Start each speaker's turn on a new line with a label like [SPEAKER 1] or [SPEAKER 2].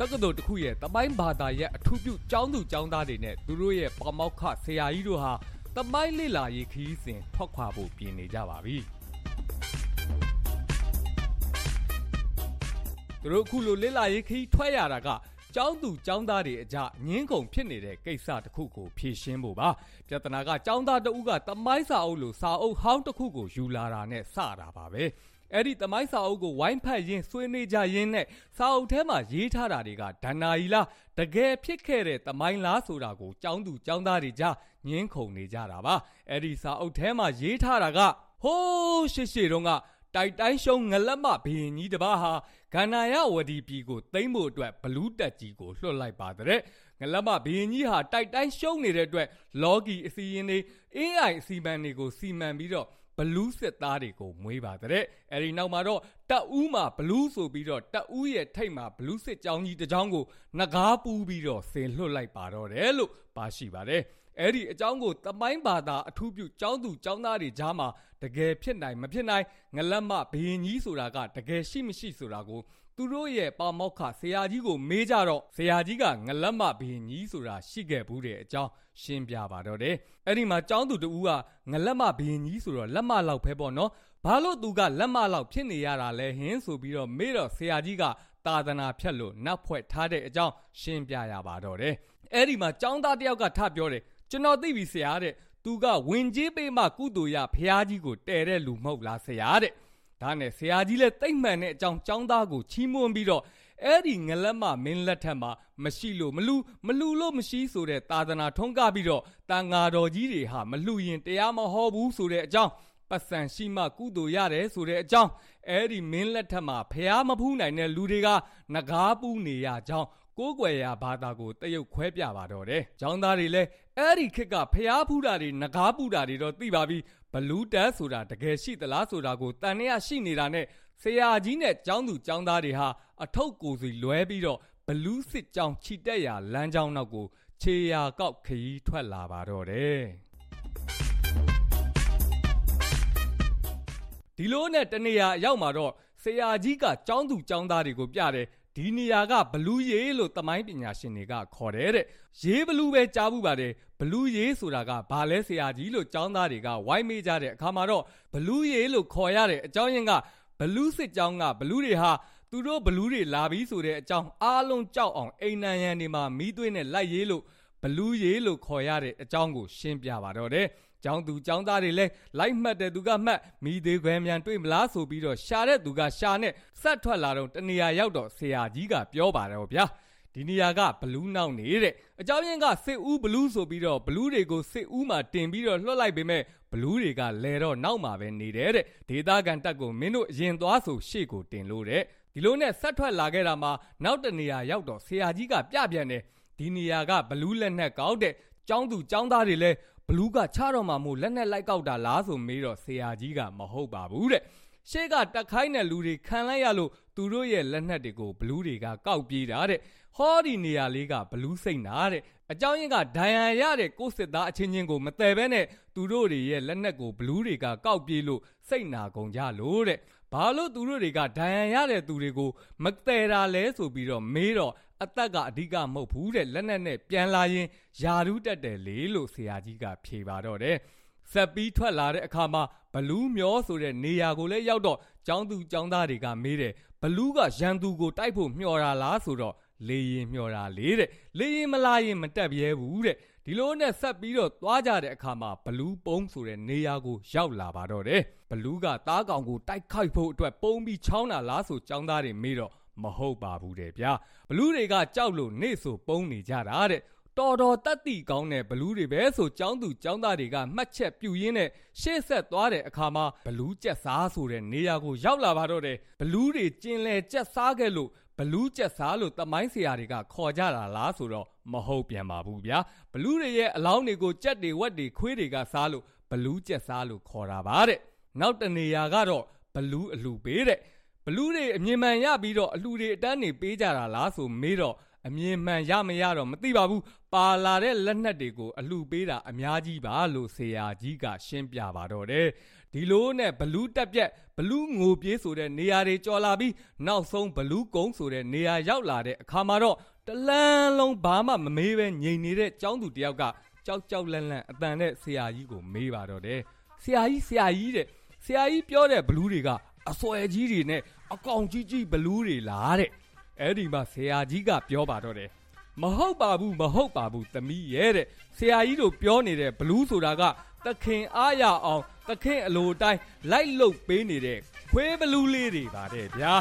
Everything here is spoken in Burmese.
[SPEAKER 1] တက္ကသိုလ်တစ်ခုရဲ့တမိုင်းဘာသာရဲ့အထူးပြုကျောင်းသူကျောင်းသားတွေနဲ့သူတို့ရဲ့ပမောက္ခဆရာကြီးတို့ဟာတမိုင်းလေလာရေးခီးစဉ်ထွက်ခွာဖို့ပြင်နေကြပါပြီသူတို့အခုလိုလေလာရေးခီးထွက်ရတာကကျောင်းသူကျောင်းသားတွေအကြငင်းကုန်ဖြစ်နေတဲ့ကိစ္စတစ်ခုကိုဖြေရှင်းဖို့ပါပြဿနာကကျောင်းသားတဦးကတမိုင်းစာအုပ်လိုစာအုပ်ဟောင်းတစ်ခုကိုယူလာတာနဲ့စတာပါပဲ အဲ့ဒီတမိုင်းစာအုပ်ကိုဝိုင်းဖတ်ရင်းဆွေးနွေးကြရင်းနဲ့စာအုပ်ထဲမှာရေးထားတာတွေကဒဏ္ဍာရီလားတကယ်ဖြစ်ခဲ့တဲ့တမိုင်းလားဆိုတာကိုကျောင်းသူကျောင်းသားတွေကြားညင်းခုန်နေကြတာပါအဲ့ဒီစာအုပ်ထဲမှာရေးထားတာကဟိုးရှေ့ရှေ့တုန်းကတိုက်တိုင်းရှုံငလက်မဘရင်ကြီးတပါးဟာဂန္နာယဝဒီပြည်ကိုသိမ်းဖို့အတွက်ဘလူးတက်ကြီးကိုလွှတ်လိုက်ပါတဲ့ငလက်မဘရင်ကြီးဟာတိုက်တိုင်းရှုံနေတဲ့အတွက်လော်ဂီအစီရင်တွေ AI အစီမံတွေကိုစီမံပြီးတော့ ဘလူးစစ်သားတွေကိုမွေးပါတဲ့အဲဒီနောက်မှာတော့တက်ဦးမှာဘလူးဆိုပြီးတော့တက်ဦးရဲ့ထိတ်မှာဘလူးစစ်ကြောင်းကြီးတစ်ကြောင်းကိုငကားပူးပြီးတော့ဆင်လွှတ်လိုက်ပါတော့တယ်လို့ပါရှိပါတယ် အဲ့ဒီအကြောင်းကိုတမိုင်းဘာသာအထူးပြုကျောင်းသူကျောင်းသားတွေကြားမှာတကယ်ဖြစ်နိုင်မဖြစ်နိုင်ငလက်မဘယင်ကြီးဆိုတာကတကယ်ရှိမရှိဆိုတာကိုသူတို့ရဲ့ပါမောက္ခဆရာကြီးကိုမေးကြတော့ဆရာကြီးကငလက်မဘယင်ကြီးဆိုတာရှိခဲ့ဘူးတဲ့အကြောင်းရှင်းပြပါတော့တယ်အဲ့ဒီမှာကျောင်းသူတူကငလက်မဘယင်ကြီးဆိုတော့လက်မလောက်ဖဲပေါ့နော်ဘာလို့သူကလက်မလောက်ဖြစ်နေရတာလဲဟင်းဆိုပြီးတော့မေးတော့ဆရာကြီးကသာသနာဖြတ်လို့နတ်ဖွဲ့ထားတဲ့အကြောင်းရှင်းပြရပါတော့တယ်အဲ့ဒီမှာကျောင်းသားတယောက်ကထပြောတယ် ကျွန်တော်သိပြီဆရာတဲ့သူကဝင်ကြီးပေးမှကုတူရဖះကြီးကိုတဲတဲ့လူမဟုတ်လားဆရာတဲ့ဒါနဲ့ဆရာကြီးလည်းတိတ်မှန်တဲ့အကြောင်းចောင်းသားကိုချီးမွမ်းပြီးတော့အဲ့ဒီငလက်မမင်းလက်ထက်မှာမရှိလို့မလူမလူလို့မရှိဆိုတဲ့သာသနာထုံးကပြီးတော့တန်ဃာတော်ကြီးတွေဟာမလူရင်တရားမဟောဘူးဆိုတဲ့အကြောင်းပတ်စံရှိမှကုသိုလ်ရတယ်ဆိုတဲ့အကြောင်းအဲ့ဒီမင်းလက်ထက်မှာဖះမဖူးနိုင်တဲ့လူတွေကငကားပူးနေရကြောင်း ကိုးကွယ်ရာဘာသာကိုတရုတ်ခွဲပြပါတော့တယ်။ကျောင်းသားတွေလည်းအဲ့ဒီခေတ်ကဖျားဖူးတာတွေငကားပူတာတွေတော့သိပါပြီ။ဘလူးတက်ဆိုတာတကယ်ရှိသလားဆိုတာကိုတန်ရရှိနေတာနဲ့ဆရာကြီးနဲ့ကျောင်းသူကျောင်းသားတွေဟာအထုပ်ကိုစီလွဲပြီးတော့ဘလူးစစ်ကြောင်းခြိတက်ရာလမ်းကြောင်းနောက်ကိုခြေရာကောက်ခရီးထွက်လာပါတော့တယ်။ဒီလိုနဲ့တနေရာရောက်မှာတော့ဆရာကြီးကចောင်းသူចောင်းသားတွေကိုပြတယ် ဒီနေရာကဘလူးရေးလို့တမိုင်းပညာရှင်တွေကခေါ်တယ်တဲ့ရေးဘလူးပဲကြားဘူးပါတယ်ဘလူးရေးဆိုတာကဘာလဲဆရာကြီးလို့ចောင်းသားတွေကဝိုင်းမေးကြတဲ့အခါမှာတော့ဘလူးရေးလို့ခေါ်ရတဲ့အကြောင်းရင်းကဘလူးစစ်ကြောင်းကဘလူးတွေဟာသူတို့ဘလူးတွေလာပြီးဆိုတဲ့အကြောင်းအားလုံးကြောက်အောင်အိမ်နံရံတွေမှာမီးသွေးနဲ့လိုက်ရေးလို့ဘလူးရေးလို့ခေါ်ရတဲ့အကြောင်းကိုရှင်းပြပါတော့တယ် ကျောင်းသူကျောင်းသားတွေလည်းလိုက်မှတ်တဲ့သူကမှတ်မိသေးခွဲမြန်တွေ့မလားဆိုပြီးတော့ရှာတဲ့သူကရှာနဲ့ဆက်ထွက်လာတော့တနေရာရောက်တော့ဆရာကြီးကပြောပါတော့ဗျာဒီနေရာကဘလူးနောက်နေတဲ့အကြောင်းရင်းကစစ်ဦးဘလူးဆိုပြီးတော့ဘလူးတွေကိုစစ်ဦးမှာတင်ပြီးတော့လွှတ်လိုက်ပေမဲ့ဘလူးတွေကလဲတော့နောက်မှာပဲနေတယ်တဲ့ဒေသခံတပ်ကိုမင်းတို့ရင်သွားဆိုရှေ့ကိုတင်လို့တဲ့ဒီလိုနဲ့ဆက်ထွက်လာခဲ့တာမှာနောက်တနေရာရောက်တော့ဆရာကြီးကပြပြန်တယ်ဒီနေရာကဘလူးလက်နက်ကောက်တဲ့ကျောင်းသူကျောင်းသားတွေလည်း ဘလူးကချတော့မှမို့လက်နဲ့လိုက်ကောက်တာလားဆိုမေးတော့ဆရာကြီးကမဟုတ်ပါဘူးတဲ့ရှေ့ကတက်ခိုင်းတဲ့လူတွေခံလိုက်ရလို့သူတို့ရဲ့လက်နက်တွေကိုဘလူးတွေကကောက်ပြေးတာတဲ့ဟောဒီနေရာလေးကဘလူးစိတ်နာတဲ့ အကြောင်းရင်းကဒိုင်ယန်ရတဲ့ကိုစစ်သားအချင်းချင်းကိုမတည်ဘဲနဲ့သူတို့တွေရဲ့လက်နက်ကိုဘလူးတွေကကောက်ပြေးလို့စိတ်နာကုန်ကြလို့တဲ့ဘာလို့သူတို့တွေကဒိုင်ယန်ရတဲ့သူတွေကိုမတည်တာလဲဆိုပြီးတော့မေးတော့အသက်ကအဓိကမဟုတ်ဘူးတဲ့လက်နက်နဲ့ပြန်လာရင်ယာရူးတက်တယ်လေလို့ဆရာကြီးကဖြေပါတော့တယ်ဆက်ပြီးထွက်လာတဲ့အခါမှာဘလူးမျောဆိုတဲ့နေရာကိုလည်းရောက်တော့ចောင်းသူចောင်းသားတွေကမေးတယ်ဘလူးကရန်သူကိုတိုက်ဖို့မျှော်တာလားဆိုတော့ လေရင်မျှော်တာလေတဲ့လေရင်မလာရင်မတက်ပြဲဘူးတဲ့ဒီလိုနဲ့ဆက်ပြီးတော့သွားကြတဲ့အခါမှာဘလူးပုံးဆိုတဲ့နေရာကိုရောက်လာပါတော့တယ်ဘလူးကတားကောင်ကိုတိုက်ခိုက်ဖို့အတွက်ပုံးပြီးချောင်းတာလားဆိုចောင်းသားတွေမေးတော့မဟုတ်ပါဘူးတဲ့ဗျာဘလူးတွေကကြောက်လို့နေဆိုပုံးနေကြတာတဲ့တော်တော်တတ်တိကောင်းတဲ့ဘလူးတွေပဲဆိုចောင်းသူចောင်းသားတွေကမှတ်ချက်ပြုရင်းနဲ့ရှေ့ဆက်သွားတဲ့အခါမှာဘလူးကြက်စားဆိုတဲ့နေရာကိုရောက်လာပါတော့တယ်ဘလူးတွေကျင်လဲကြက်စားခဲ့လို့ ဘလူးကြက်စားလို့တမိုင်းဆရာတွေကခေါ်ကြတာလားဆိုတော့မဟုတ်ပြန်ပါဘူးဗျာဘလူးတွေရဲ့အလောင်းတွေကိုကြက်တွေဝက်တွေခွေးတွေကစားလို့ဘလူးကြက်စားလို့ခေါ်တာပါတဲ့နောက်တနေရာကတော့ဘလူးအလူပေးတဲ့ဘလူးတွေအမြင်မှန်ရပြီးတော့အလှူတွေအတန်းနေပေးကြတာလားဆိုမေးတော့ အမြင်မှန်ရမရတော့မသိပါဘူးပါလာတဲ့လက်နက်တွေကိုအလှပေးတာအများကြီးပါလို့ဆရာကြီးကရှင်းပြပါတော့တယ်ဒီလိုနဲ့ဘလူးတက်ပြက်ဘလူးငိုပြေးဆိုတဲ့နေရာတွေကြော်လာပြီးနောက်ဆုံးဘလူးကုန်းဆိုတဲ့နေရာရောက်လာတဲ့အခါမှာတော့တလန်းလုံးဘာမှမမေးပဲငြိမ်နေတဲ့ចောင်းသူတယောက်ကကြောက်ကြောက်လန့်လန့်အတန်နဲ့ဆရာကြီးကိုမေးပါတော့တယ်ဆရာကြီးဆရာကြီးတဲ့ဆရာကြီးပြောတဲ့ဘလူးတွေကအစွဲကြီးတွေနဲ့အကောင်ကြီးကြီးဘလူးတွေလားတဲ့ အဲ့ဒီမှာဆရာကြီးကပြောပါတော့တယ်မဟုတ်ပါဘူးမဟုတ်ပါဘူးသမီးရဲ့တဲ့ဆရာကြီးတို့ပြောနေတဲ့ဘလူးဆိုတာကသခင်အားရအောင်သခင်အလိုတိုင်းလိုက်လုတ်ပေးနေတဲ့ခွေးဘလူးလေးတွေပါတဲ့ဗျာ